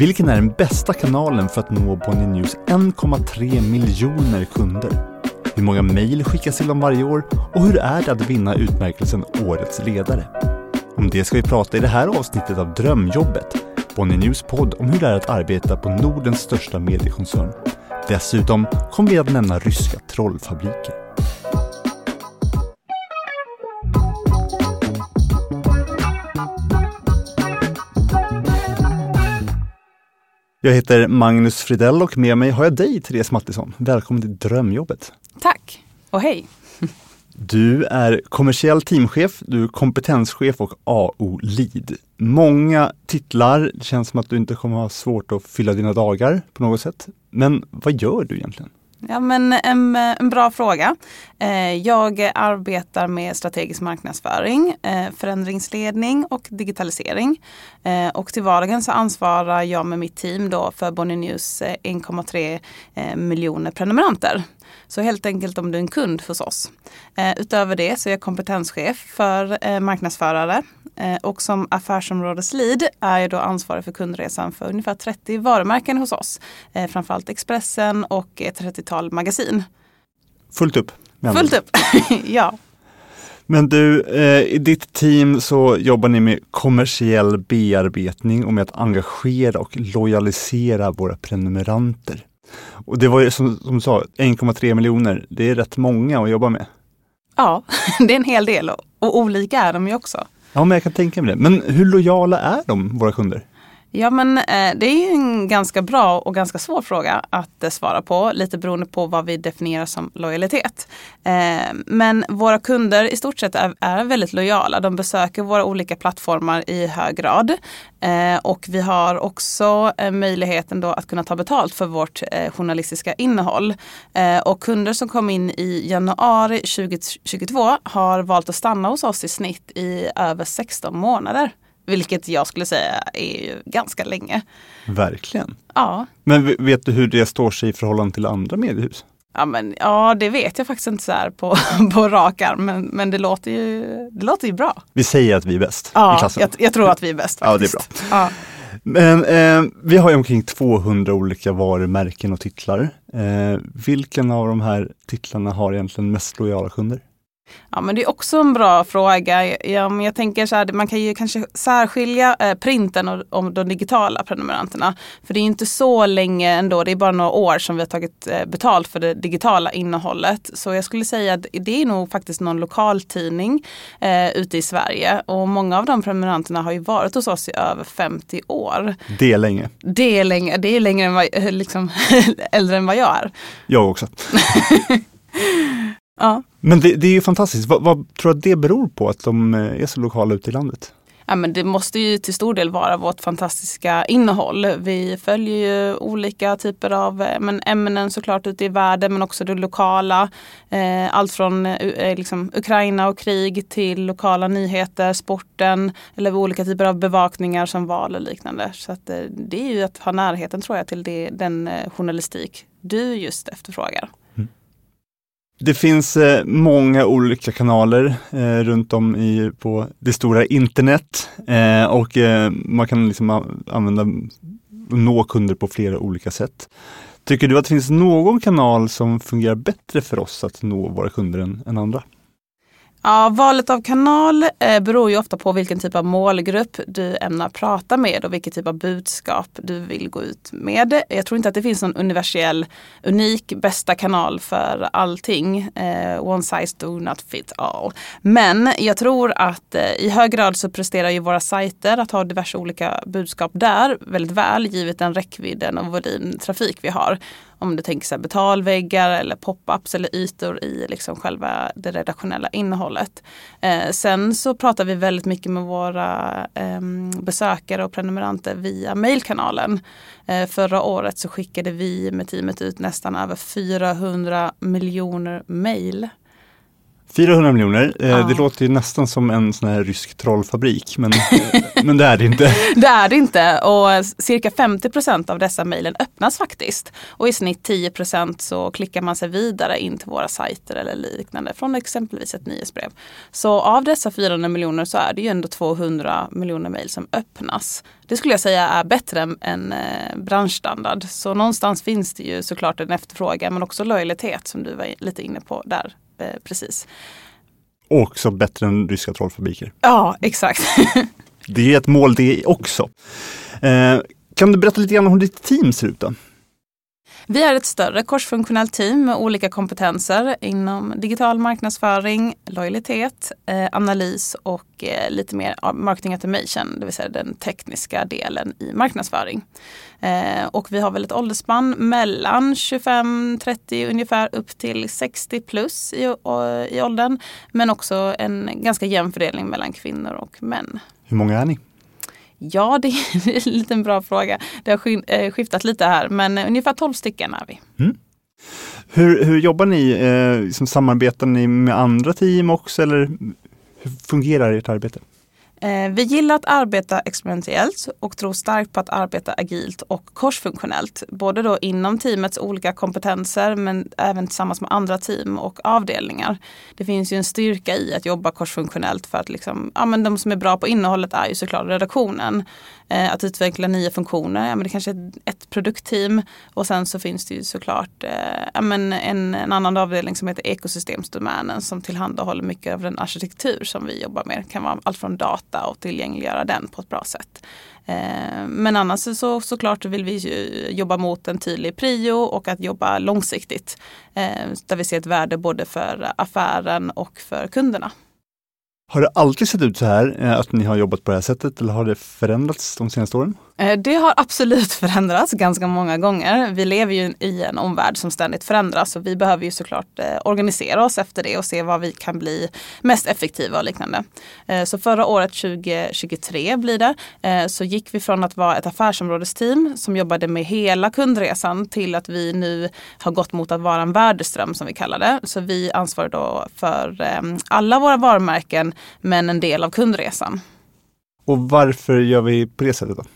Vilken är den bästa kanalen för att nå Bonnier News 1,3 miljoner kunder? Hur många mejl skickas till dem varje år och hur är det att vinna utmärkelsen Årets ledare? Om det ska vi prata i det här avsnittet av Drömjobbet, Bonnier News podd om hur det är att arbeta på Nordens största mediekoncern. Dessutom kommer vi att nämna ryska trollfabriker. Jag heter Magnus Fridell och med mig har jag dig, Therese Mattisson. Välkommen till Drömjobbet. Tack och hej! Du är kommersiell teamchef, du är kompetenschef och AO-lead. Många titlar, det känns som att du inte kommer ha svårt att fylla dina dagar på något sätt. Men vad gör du egentligen? Ja, men en, en bra fråga. Eh, jag arbetar med strategisk marknadsföring, eh, förändringsledning och digitalisering. Eh, och till vardagen så ansvarar jag med mitt team då för Bonnier News 1,3 miljoner prenumeranter. Så helt enkelt om du är en kund hos oss. Utöver det så är jag kompetenschef för marknadsförare och som affärsområdeslead är jag då ansvarig för kundresan för ungefär 30 varumärken hos oss. Framförallt Expressen och ett 30-tal magasin. Fullt upp? Fullt upp, ja. Men du, eh, i ditt team så jobbar ni med kommersiell bearbetning och med att engagera och lojalisera våra prenumeranter. Och det var ju som, som du sa, 1,3 miljoner. Det är rätt många att jobba med. Ja, det är en hel del och, och olika är de ju också. Ja, men jag kan tänka mig det. Men hur lojala är de, våra kunder? Ja men eh, det är en ganska bra och ganska svår fråga att eh, svara på. Lite beroende på vad vi definierar som lojalitet. Eh, men våra kunder i stort sett är, väldigt lojala. De besöker våra olika plattformar i hög grad. Och vi har också möjligheten då att kunna ta betalt för vårt journalistiska innehåll. och kunder som kom in i januari 2022 har valt att stanna hos oss i snitt i över 16 månader. Vilket jag skulle säga är ju ganska länge. Verkligen. Ja. Men vet du hur det står sig i förhållande till andra mediehus? Ja, men, ja det vet jag faktiskt inte så här på, på rak arm, men, men det, låter ju, det låter ju bra. Vi säger att vi är bäst ja, i klassen. Jag, jag tror att vi är bäst. Faktiskt. Ja, det är bra. Ja. Men eh, vi har ju omkring 200 olika varumärken och titlar. Eh, vilken av de här titlarna har egentligen mest lojala kunder? Ja men det är också en bra fråga. Ja, men jag tänker så här, man kan ju kanske särskilja eh, printen och, och de digitala prenumeranterna. För det är inte så länge ändå, det är bara några år som vi har tagit eh, betalt för det digitala innehållet. Så jag skulle säga att det är nog faktiskt någon lokaltidning eh, ute i Sverige. Och många av de prenumeranterna har ju varit hos oss i över 50 år. Det är länge. Det är länge, det är längre än vad, liksom, äldre än vad jag är. Jag också. Ja. Men det, det är ju fantastiskt. Vad, vad tror du att det beror på att de eh, är så lokala ute i landet? Ja, men det måste ju till stor del vara vårt fantastiska innehåll. Vi följer ju olika typer av eh, men, ämnen såklart ute i världen men också det lokala. Eh, allt från eh, liksom, Ukraina och krig till lokala nyheter, sporten eller olika typer av bevakningar som val och liknande. Så att, eh, det är ju att ha närheten tror jag till det, den eh, journalistik du just efterfrågar. Det finns eh, många olika kanaler eh, runt om i, på det stora internet eh, och eh, man kan liksom använda nå kunder på flera olika sätt. Tycker du att det finns någon kanal som fungerar bättre för oss att nå våra kunder än, än andra? Ja, valet av kanal eh, beror ju ofta på vilken typ av målgrupp du ämnar prata med och vilken typ av budskap du vill gå ut med. Jag tror inte att det finns någon universell, unik bästa kanal för allting. Eh, one size do not fit all. Men jag tror att eh, i hög grad så presterar ju våra sajter att ha diverse olika budskap där väldigt väl givet den räckvidden och volymtrafik vi har om du tänker så här betalväggar eller pop-ups eller ytor i liksom själva det redaktionella innehållet. Eh, sen så pratar vi väldigt mycket med våra eh, besökare och prenumeranter via mejlkanalen. Eh, förra året så skickade vi med teamet ut nästan över 400 miljoner mejl 400 miljoner, eh, Ja. det låter ju nästan som en sån här rysk trollfabrik, men, men det är det inte. Det är det inte och cirka 50 procent av dessa mejlen öppnas faktiskt. Och i snitt 10 procent så klickar man sig vidare in till våra sajter eller liknande från exempelvis ett nyhetsbrev. Så av dessa 400 miljoner så är det ju ändå 200 miljoner mejl som öppnas. Det skulle jag säga är bättre än, än eh, branschstandard. Så någonstans finns det ju såklart en efterfrågan men också lojalitet som du var lite inne på där precis. Och också bättre än ryska trollfabriker. Ja, exakt. Det är ett mål det också. Eh, kan du berätta lite grann om hur ditt team ser ut då? Vi är ett större korsfunktionellt team med olika kompetenser inom digital marknadsföring, lojalitet, eh, analys och eh, lite mer marketing automation, det vill säga den tekniska delen i marknadsföring. Eh, och vi har väl ett åldersspann mellan 25-30 ungefär upp till 60 plus i, i åldern. Men också en ganska jämn fördelning mellan kvinnor och män. Hur många är ni? Ja, det är en liten bra fråga. Det har eh, skiftat lite här, men eh, ungefär 12 stycken är vi. Mm. Hur, hur jobbar ni? Eh, liksom samarbetar ni med andra team också eller hur fungerar ert arbete? Eh, vi gillar att arbeta experimentellt och tror starkt på att arbeta agilt och korsfunktionellt. Både då inom teamets olika kompetenser men även tillsammans med andra team och avdelningar. Det finns ju en styrka i att jobba korsfunktionellt för att liksom, ja, men de som är bra på innehållet är ju såklart redaktionen. Eh, Att utveckla nya funktioner, ja, men det kanske är ett produktteam och sen så finns det ju såklart eh, ja, men en, en annan avdelning som heter ekosystemsdomänen som tillhandahåller mycket av den arkitektur som vi jobbar med. Det kan vara allt från data och tillgängliggöra den på ett bra sätt. Eh, men annars så såklart vill vi ju jobba mot en tydlig prio och att jobba långsiktigt. Eh, där vi ser ett värde både för affären och för kunderna. Har det alltid sett ut så här, eh, att ni har jobbat på det här sättet eller har det förändrats de senaste åren? Eh, det har absolut förändrats ganska många gånger. Vi lever ju i en omvärld som ständigt förändras och vi behöver ju såklart eh, organisera oss efter det och se vad vi kan bli mest effektiva och liknande. Så förra året, 2023 blir det, så gick vi från att vara ett affärsområdesteam som jobbade med hela kundresan till att vi nu har gått mot att vara en värdeström som vi kallar det. Så vi ansvarar då för alla våra varumärken men en del av kundresan. Och varför gör vi på det sättet då? Eh,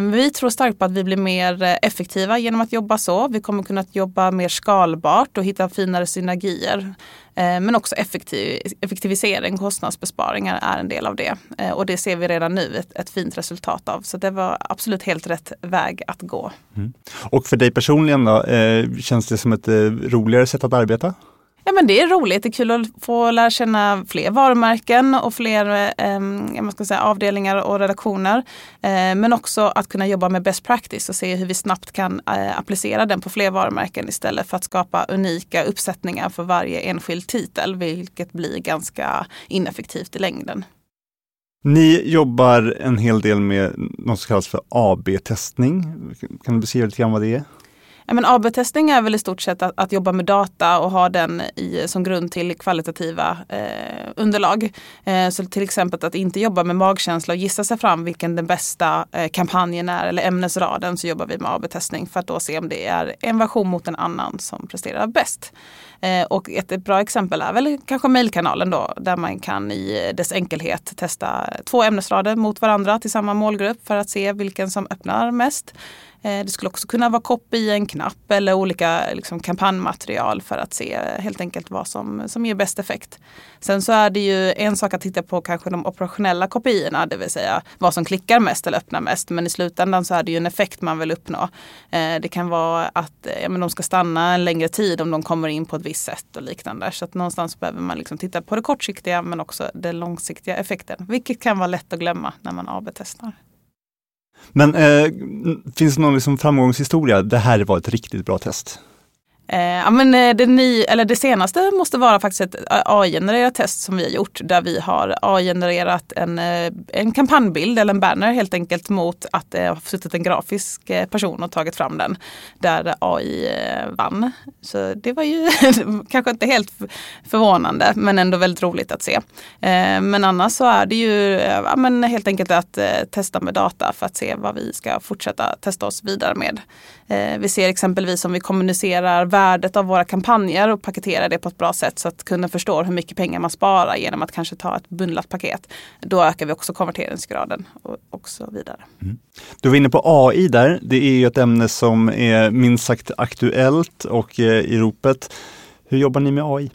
men Vi tror starkt på att vi blir mer eh, effektiva genom att jobba så. Vi kommer kunna jobba mer skalbart och hitta finare synergier. Eh, Men också effektiv, effektivisering, kostnadsbesparingar är en del av det. Eh, Och det ser vi redan nu ett, ett fint resultat av. Så det var absolut helt rätt väg att gå. Och för dig personligen då, eh, känns det som ett eh, roligare sätt att arbeta? Ja, men det är roligt. Det är kul att få lära känna fler varumärken och fler eh, man ska säga, avdelningar och redaktioner. Eh, men också att kunna jobba med best practice och se hur vi snabbt kan eh, applicera den på fler varumärken istället för att skapa unika uppsättningar för varje enskild titel, vilket blir ganska ineffektivt i längden. Ni jobbar en hel del med något som kallas för AB-testning. Kan du beskriva lite grann vad det är? Ja, men AB-testning är väl i stort sett att, att jobba med data och ha den i, som grund till kvalitativa eh, underlag. Eh, så till exempel att inte jobba med magkänsla och gissa sig fram vilken den bästa eh, kampanjen är eller ämnesraden så jobbar vi med AB-testning för att då se om det är en version mot en annan som presterar bäst. Eh, och ett, ett bra exempel är väl kanske mejlkanalen då där man kan i dess enkelhet testa två ämnesrader mot varandra till samma målgrupp för att se vilken som öppnar mest. Eh, det skulle också kunna vara kopp i en knapp eller olika liksom, kampanjmaterial för att se helt enkelt vad som, som ger bäst effekt. Sen så är det ju en sak att titta på kanske de operationella kopiorna, det vill säga vad som klickar mest eller öppnar mest. Men i slutändan så är det ju en effekt man vill uppnå. Eh, det kan vara att eh, ja, men de ska stanna en längre tid om de kommer in på ett visst sätt och liknande. Så att någonstans behöver man liksom titta på det kortsiktiga men också den långsiktiga effekten. Vilket kan vara lätt att glömma när man AB-testar. Men eh, finns det någon liksom framgångshistoria? Det här var ett riktigt bra test. Eh, ja, men eh, det, ny, eller det senaste måste vara faktiskt ett eh, AI-genererat test som vi har gjort där vi har AI-genererat en, eh, en kampanjbild eller en banner helt enkelt mot att det har suttit en grafisk person och tagit fram den. Där AI vann. Så det var ju kanske inte helt förvånande men ändå väldigt roligt att se. Eh, Men annars så är det ju ja, men helt enkelt att eh, testa med data för att se vad vi ska fortsätta testa oss vidare med. Eh, Vi ser exempelvis om vi kommunicerar värdet av våra kampanjer och paketera det på ett bra sätt så att kunden förstår hur mycket pengar man sparar genom att kanske ta ett bundlat paket. Då ökar vi också konverteringsgraden och, och så vidare. Mm. Du var inne på AI där. Det är ju ett ämne som är minst sagt aktuellt och eh, i ropet. Hur jobbar ni med AI?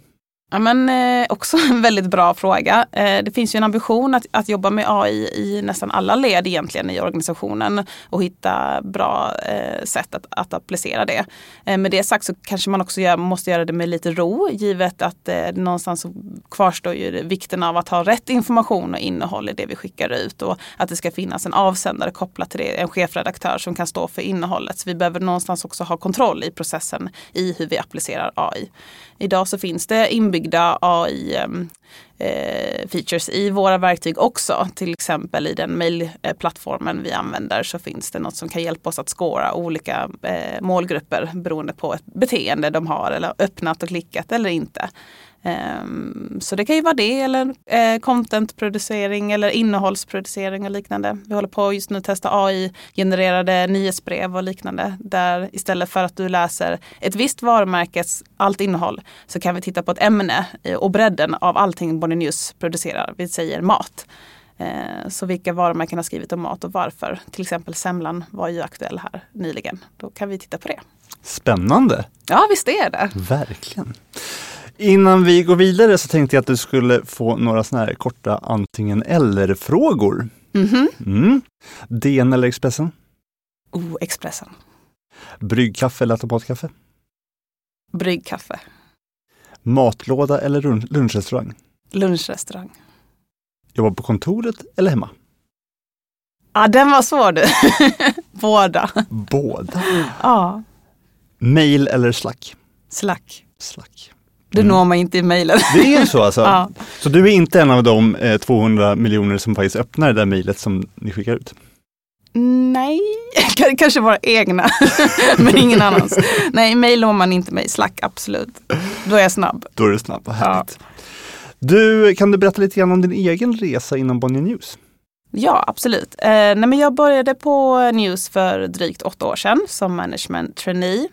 Ja, men, eh, också en väldigt bra fråga. Eh, det finns ju en ambition att, att jobba med AI i nästan alla led egentligen i organisationen och hitta bra eh, sätt att, att applicera det. Eh, med det sagt så kanske man också gör, måste göra det med lite ro givet att eh, någonstans kvarstår ju vikten av att ha rätt information och innehåll i det vi skickar ut och att det ska finnas en avsändare kopplat till det, en chefredaktör som kan stå för innehållet. Så vi behöver någonstans också ha kontroll i processen i hur vi applicerar AI. Idag så finns det inbyggda AI eh, features i våra verktyg också. Till exempel i den mailplattformen vi använder så finns det något som kan hjälpa oss att skåra olika eh, målgrupper beroende på ett beteende de har eller öppnat och klickat eller inte. Um, så det kan ju vara det eller eh, contentproducering eller innehållsproducering och liknande. Vi håller på just nu att testa AI-genererade nyhetsbrev och liknande. Där istället för att du läser ett visst varumärkes allt innehåll så kan vi titta på ett ämne och bredden av allting Bonnie News producerar. Vi säger mat. Eh, så vilka varumärken har skrivit om mat och varför. Till exempel semlan var ju aktuell här nyligen. Då kan vi titta på det. Spännande! Ja visst är det. Verkligen. Innan vi går vidare så tänkte jag att du skulle få några sådana här korta antingen eller-frågor. Mm -hmm. mm. DN eller Expressen? Oh, Expressen. Bryggkaffe eller automatkaffe? Bryggkaffe. Matlåda eller lunchrestaurang? Lunchrestaurang. Jobba på kontoret eller hemma? Ja, den var svår du. Båda. Båda? Ja. Mail eller Slack? Slack. Slack. Det mm. når man inte i mejlen. Det är så alltså? ja. Så du är inte en av de eh, 200 miljoner som faktiskt öppnar det där mejlet som ni skickar ut? Nej, kanske våra egna, men ingen annans. Nej, mejl når man inte mig. Slack, absolut. Då är jag snabb. Då är du snabb, vad härligt. Ja. Du, kan du berätta lite grann om din egen resa inom Bonnier News? Ja, absolut. Eh, nej, men jag började på News för drygt åtta år sedan som management trainee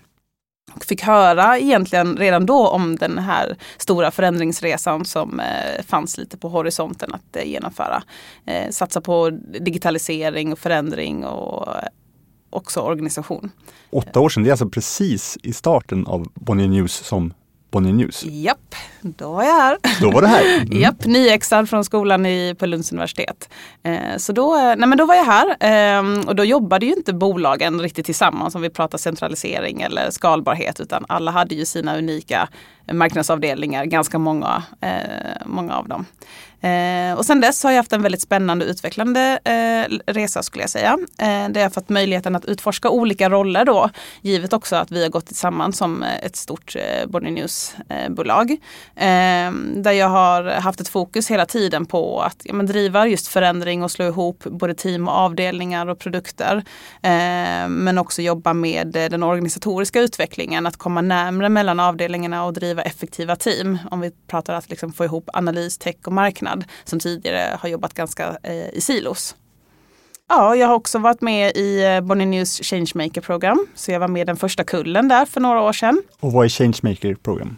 och fick höra egentligen redan då om den här stora förändringsresan som eh, fanns lite på horisonten att eh, genomföra. Eh, satsa på digitalisering och förändring och eh, också organisation. Åtta år sedan, det är alltså precis i starten av Bonnier News som Bonnier News. Japp, då var jag här. Då var du här. Mm. Japp, nyexad från skolan i, på Lunds universitet. Eh, så då, nej men då var jag här eh, och då jobbade ju inte bolagen riktigt tillsammans om vi pratar centralisering eller skalbarhet utan alla hade ju sina unika marknadsavdelningar, ganska många, eh, många av dem. Eh, och sen dess har jag haft en väldigt spännande utvecklande eh, resa skulle jag säga. Eh, där jag fått möjligheten att utforska olika roller då. Givet också att vi har gått tillsammans som eh, ett stort eh, Bonnier News-bolag. Eh, ehm, där jag har haft ett fokus hela tiden på att ja, men driva just förändring och slå ihop både team och avdelningar och produkter. Eh, men också jobba med eh, den organisatoriska utvecklingen, att komma närmre mellan avdelningarna och driva effektiva team. Om vi pratar att liksom få ihop analys, tech och marknad som tidigare har jobbat ganska eh, i silos. Ja, jag har också varit med i eh, Bonnie News Changemaker-program. Så jag var med den första kullen där för några år sedan. Och vad är Changemaker Program?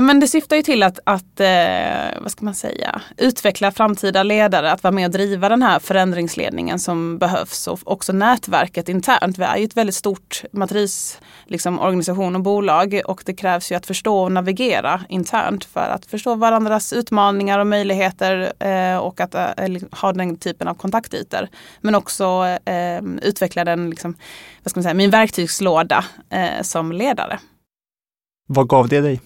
Men det syftar ju till att, att eh, vad ska man säga, utveckla framtida ledare, att vara med och driva den här förändringsledningen som behövs och också nätverket internt. Vi är ju ett väldigt stort matris, liksom, organisation och bolag och det krävs ju att förstå och navigera internt för att förstå varandras utmaningar och möjligheter eh, och att eh, liksom, ha den typen av kontaktytor. Men också eh, utveckla den, liksom, vad ska man säga, min verktygslåda eh, som ledare. Vad gav det dig?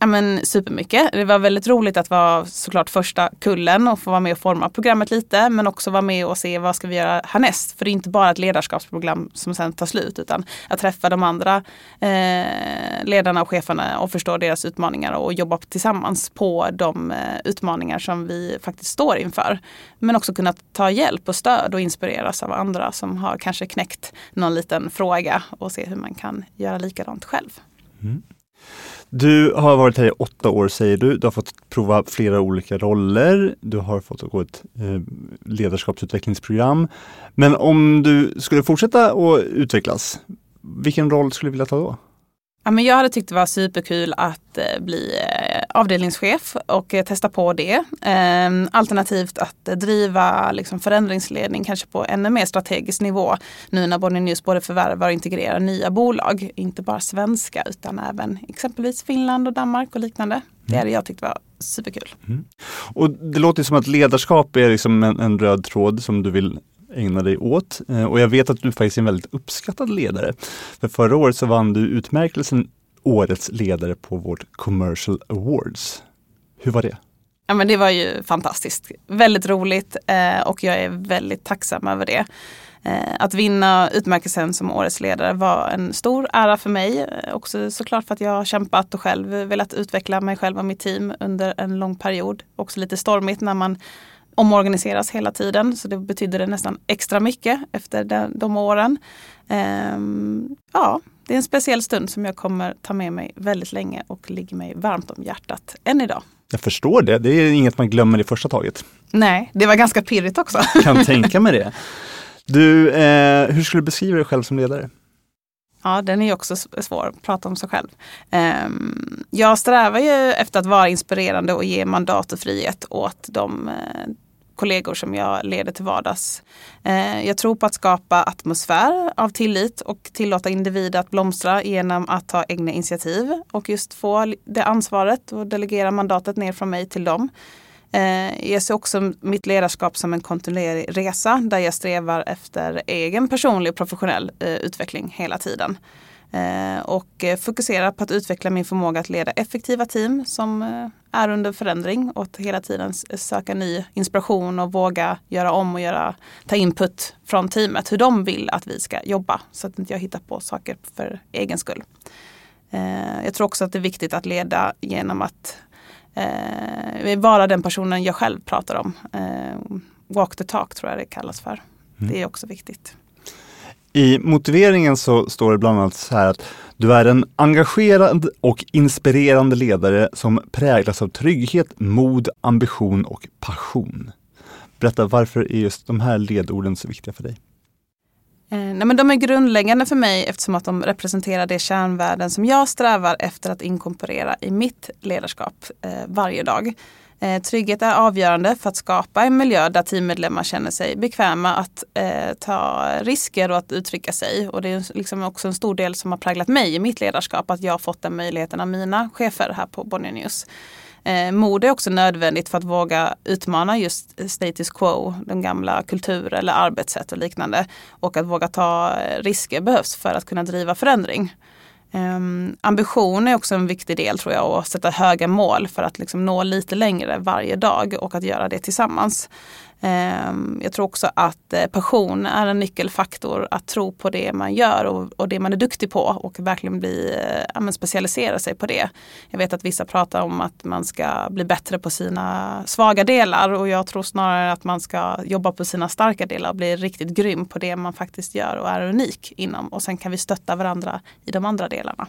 Ja, men supermycket. Det var väldigt roligt att vara såklart första kullen och få vara med och forma programmet lite men också vara med och se vad ska vi göra härnäst. För det är inte bara ett ledarskapsprogram som sen tar slut utan att träffa de andra eh, ledarna och cheferna och förstå deras utmaningar och jobba tillsammans på de eh, utmaningar som vi faktiskt står inför. Men också kunna ta hjälp och stöd och inspireras av andra som har kanske knäckt någon liten fråga och se hur man kan göra likadant själv. Mm. Du har varit här i åtta år säger du. Du har fått prova flera olika roller. Du har fått gå ett eh, ledarskapsutvecklingsprogram. Men om du skulle fortsätta att utvecklas, vilken roll skulle du vilja ta då? Ja, men jag hade tyckt det var superkul att eh, bli eh, avdelningschef och eh, testa på det. Ehm, alternativt att driva liksom, förändringsledning kanske på ännu mer strategisk nivå nu när Bonnier News både förvärvar och integrerar nya bolag. Inte bara svenska utan även exempelvis Finland och Danmark och liknande. Det hade jag tyckt var superkul. Mm. Och det låter som att ledarskap är liksom en, en röd tråd som du vill ägna dig åt. Eh, och jag vet att du faktiskt är en väldigt uppskattad ledare. För förra året så vann du utmärkelsen Årets ledare på vårt Commercial Awards. Hur var det? Ja, men det var ju fantastiskt. Väldigt roligt eh, och jag är väldigt tacksam över det. Eh, att vinna utmärkelsen som årets ledare var en stor ära för mig. Eh, också såklart för att jag har kämpat och själv velat utveckla mig själv och mitt team under en lång period. Också lite stormigt när man omorganiseras hela tiden. Så det betydde det nästan extra mycket efter de, de åren. Um, ja, det är en speciell stund som jag kommer ta med mig väldigt länge och ligger mig varmt om hjärtat än idag. Jag förstår det. Det är inget man glömmer i första taget. Nej, det var ganska pirrigt också. kan tänka mig det. Du, eh, hur skulle du beskriva dig själv som ledare? Ja, den är också svår att prata om sig själv. Um, jag strävar ju efter att vara inspirerande och ge mandat och frihet åt de uh, kollegor som jag leder till vardags. Eh, jag tror på att skapa atmosfär av tillit och tillåta individer att blomstra genom att ta egna initiativ och just få det ansvaret och delegera mandatet ner från mig till dem. Eh, jag ser också mitt ledarskap som en kontinuerlig resa där jag strävar efter egen personlig och professionell eh, utveckling hela tiden. Eh, och eh, fokusera på att utveckla min förmåga att leda effektiva team som eh, är under förändring och att hela tiden söka ny inspiration och våga göra om och göra, ta input från teamet hur de vill att vi ska jobba så att inte jag hittar på saker för egen skull. Jag tror också att det är viktigt att leda genom att vara den personen jag själv pratar om. Walk the talk tror jag det kallas för. Mm. Det är också viktigt. I motiveringen så står det bland annat så här att du är en engagerad och inspirerande ledare som präglas av trygghet, mod, ambition och passion. Berätta, varför är just de här ledorden så viktiga för dig? Eh, nej, men de är grundläggande för mig eftersom att de representerar de kärnvärden som jag strävar efter att inkorporera i mitt ledarskap eh, varje dag. Eh, trygghet är avgörande för att skapa en miljö där teammedlemmar känner sig bekväma att eh, ta risker och att uttrycka sig. Och det är liksom också en stor del som har präglat mig i mitt ledarskap, att jag har fått den möjligheten av mina chefer här på Bonnier News. Eh, mod är också nödvändigt för att våga utmana just status quo, den gamla kultur eller arbetssätt och liknande. Och att våga ta eh, risker behövs för att kunna driva förändring. Um, ambition är också en viktig del tror jag, att sätta höga mål för att liksom nå lite längre varje dag och att göra det tillsammans. Ehm, jag tror också att eh, passion är en nyckelfaktor att tro på det man gör och, och det man är duktig på och verkligen bli, eh, ja, specialisera sig på det. Jag vet att vissa pratar om att man ska bli bättre på sina svaga delar och jag tror snarare att man ska jobba på sina starka delar och bli riktigt grym på det man faktiskt gör och är unik inom och sen kan vi stötta varandra i de andra delarna.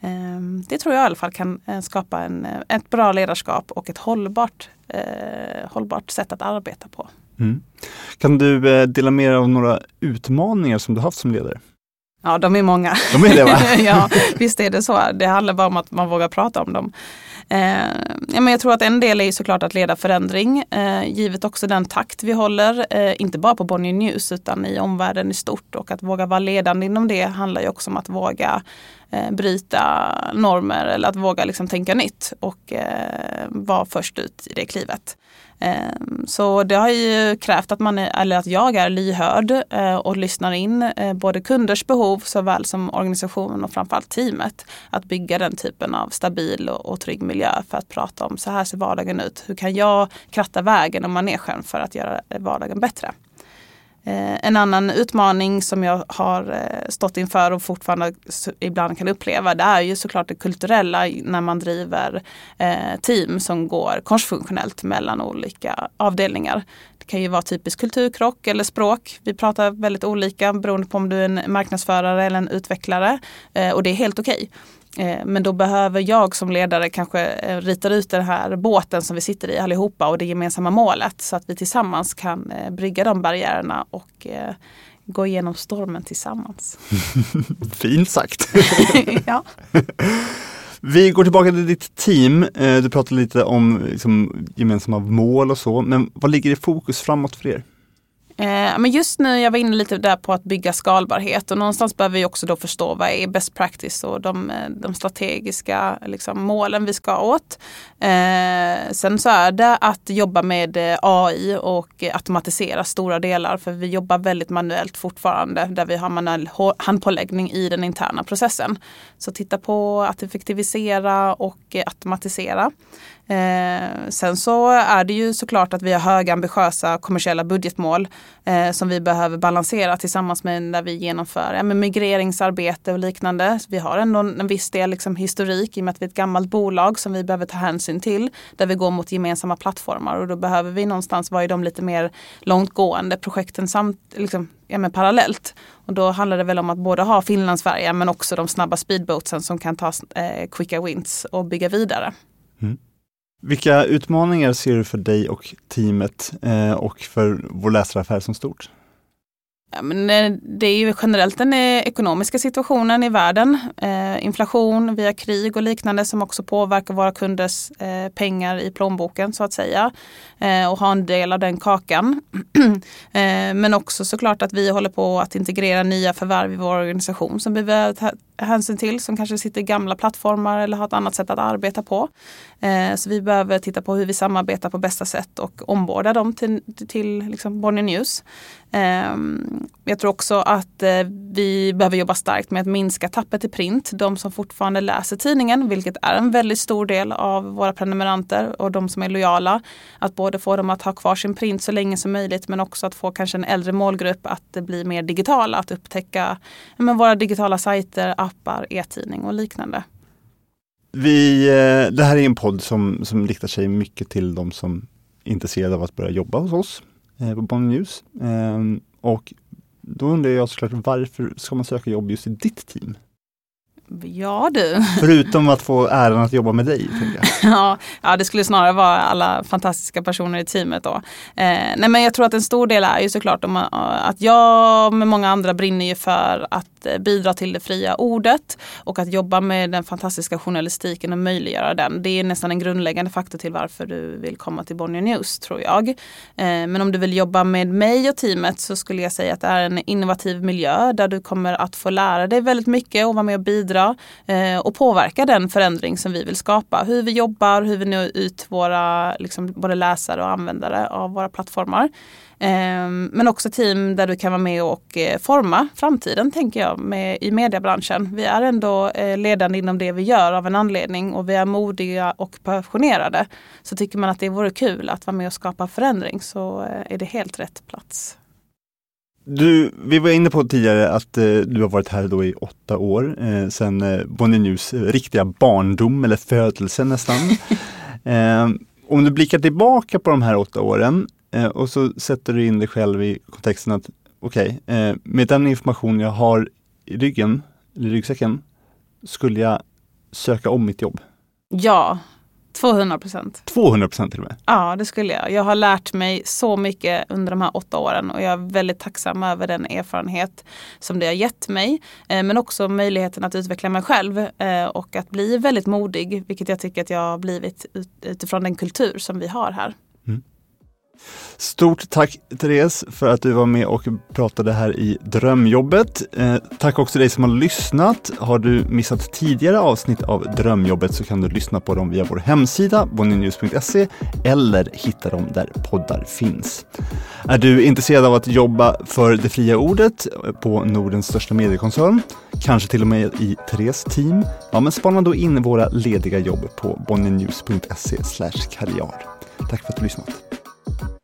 Ehm, det tror jag i alla fall kan eh, skapa en, eh, ett bra ledarskap och ett hållbart, eh, hållbart sätt att arbeta på. Mm. Kan du dela med dig av några utmaningar som du haft som ledare? Ja, de är många. De är det va? ja, visst är det så. Det handlar bara om att man vågar prata om dem. Eh, ja, men jag tror att en del är såklart att leda förändring, eh, givet också den takt vi håller, eh, inte bara på Bonnier News utan i omvärlden i stort. Och att våga vara ledande inom det handlar ju också om att våga eh, bryta normer eller att våga liksom tänka nytt och eh, vara först ut i det klivet. Ehm, så det har ju krävt att, man är, eller att jag är lyhörd eh, och lyssnar in eh, både kunders behov såväl som organisationen och framförallt teamet. Att bygga den typen av stabil och, trygg miljö för att prata om så här ser vardagen ut. Hur kan jag kratta vägen och manegen för att göra vardagen bättre? Eh, en annan utmaning som jag har eh, stått inför och fortfarande ibland kan uppleva det är ju såklart det kulturella när man driver eh, team som går korsfunktionellt mellan olika avdelningar. Det kan ju vara typisk kulturkrock eller språk. Vi pratar väldigt olika beroende på om du är en marknadsförare eller en utvecklare och det är helt okej. Okay. Eh, men då behöver jag som ledare kanske eh, rita ut den här båten som vi sitter i allihopa och det gemensamma målet så att vi tillsammans kan eh, brygga de barriärerna och gå igenom stormen tillsammans. Fint sagt! ja. Vi går tillbaka till ditt team. Du pratade lite om liksom, gemensamma mål och så, men vad ligger i fokus framåt för er? Eh, men just nu, jag var inne lite där på att bygga skalbarhet och någonstans behöver vi också då förstå vad är best practice och de, eh, de strategiska liksom, målen vi ska åt. Eh, sen så är det att jobba med eh, AI och automatisera stora delar för vi jobbar väldigt manuellt fortfarande där vi har manuell handpåläggning i den interna processen. Så titta på att effektivisera och eh, automatisera. Eh, sen så är det ju såklart att vi har höga ambitiösa kommersiella budgetmål eh, som vi behöver balansera tillsammans med när vi genomför ja, med migreringsarbete och liknande. Så vi har ändå en viss del liksom, historik i och med att vi är ett gammalt bolag som vi behöver ta hänsyn till där vi går mot gemensamma plattformar och då behöver vi någonstans vara i de lite mer långtgående projekten samt, liksom, ja, men parallellt. Och då handlar det väl om att både ha Finlandsfärjan men också de snabba speedboatsen som kan ta eh, quicka wins och bygga vidare. Mm. Vilka utmaningar ser du för dig och teamet eh, och för vår läsaraffär som stort? Ja, men eh, det är ju generellt den eh, ekonomiska situationen i världen. Eh, inflation via krig och liknande som också påverkar våra kunders eh, pengar i plånboken så att säga. Eh, och ha en del av den kakan. Eh, men också såklart att vi håller på att integrera nya förvärv i vår organisation som vi behöver ta hänsyn till som kanske sitter i gamla plattformar eller har ett annat sätt att arbeta på. Eh, så vi behöver titta på hur vi samarbetar på bästa sätt och omborda dem till, till liksom Bonnier News. Eh, jag tror också att eh, vi behöver jobba starkt med att minska tappet i print. De som fortfarande läser tidningen, vilket är en väldigt stor del av våra prenumeranter och de som är lojala. Att både få dem att ha kvar sin print så länge som möjligt men också att få kanske en äldre målgrupp att bli mer digitala, att upptäcka men, våra digitala sajter, appar, e-tidning och liknande. Vi, eh, det här är en podd som, som riktar sig mycket till de som är intresserade av att börja jobba hos oss eh, på Bonnier News. Ehm, och då undrar jag såklart varför ska man söka jobb just i ditt team? Ja du. Förutom att få äran att jobba med dig. Jag. ja, ja, det skulle snarare vara alla fantastiska personer i teamet då. Eh, nej men jag tror att en stor del är ju såklart om, att jag med många andra brinner ju för att eh, bidra till det fria ordet och att jobba med den fantastiska journalistiken och möjliggöra den. Det är nästan en grundläggande faktor till varför du vill komma till Bonnier News tror jag. Eh, men om du vill jobba med mig och teamet så skulle jag säga att det är en innovativ miljö där du kommer att få lära dig väldigt mycket och vara med och bidra bidra eh, och påverka den förändring som vi vill skapa. Hur vi jobbar, hur vi når ut våra liksom, både läsare och användare av våra plattformar. Eh, men också team där du kan vara med och eh, forma framtiden tänker jag med, i mediebranschen. Vi är ändå eh, ledande inom det vi gör av en anledning och vi är modiga och passionerade. Så tycker man att det vore kul att vara med och skapa förändring så eh, är det helt rätt plats. Du, vi var inne på tidigare att eh, du har varit här då i åtta år, eh, sedan eh, Bonnie News eh, riktiga barndom eller födelse nästan. eh, om du blickar tillbaka på de här åtta åren eh, och så sätter du in dig själv i kontexten att okej, okay, eh, med den information jag har i ryggen, eller i ryggsäcken, skulle jag söka om mitt jobb? Ja, 200 procent. 200 procent till och med? Ja, det skulle jag. Jag har lärt mig så mycket under de här åtta åren och jag är väldigt tacksam över den erfarenhet som det har gett mig. Eh, men också möjligheten att utveckla mig själv eh, och att bli väldigt modig, vilket jag tycker att jag har blivit utifrån den kultur som vi har här. Stort tack Therese för att du var med och pratade här i Drömjobbet. Eh, tack också dig som har lyssnat. Har du missat tidigare avsnitt av Drömjobbet så kan du lyssna på dem via vår hemsida bonninews.se eller hitta dem där poddar finns. Är du intresserad av att jobba för det fria ordet eh, på Nordens största mediekoncern, kanske till och med i Therese team? Ja, men spana då in våra lediga jobb på bonninews.se karriär. Tack för att du lyssnat. ん?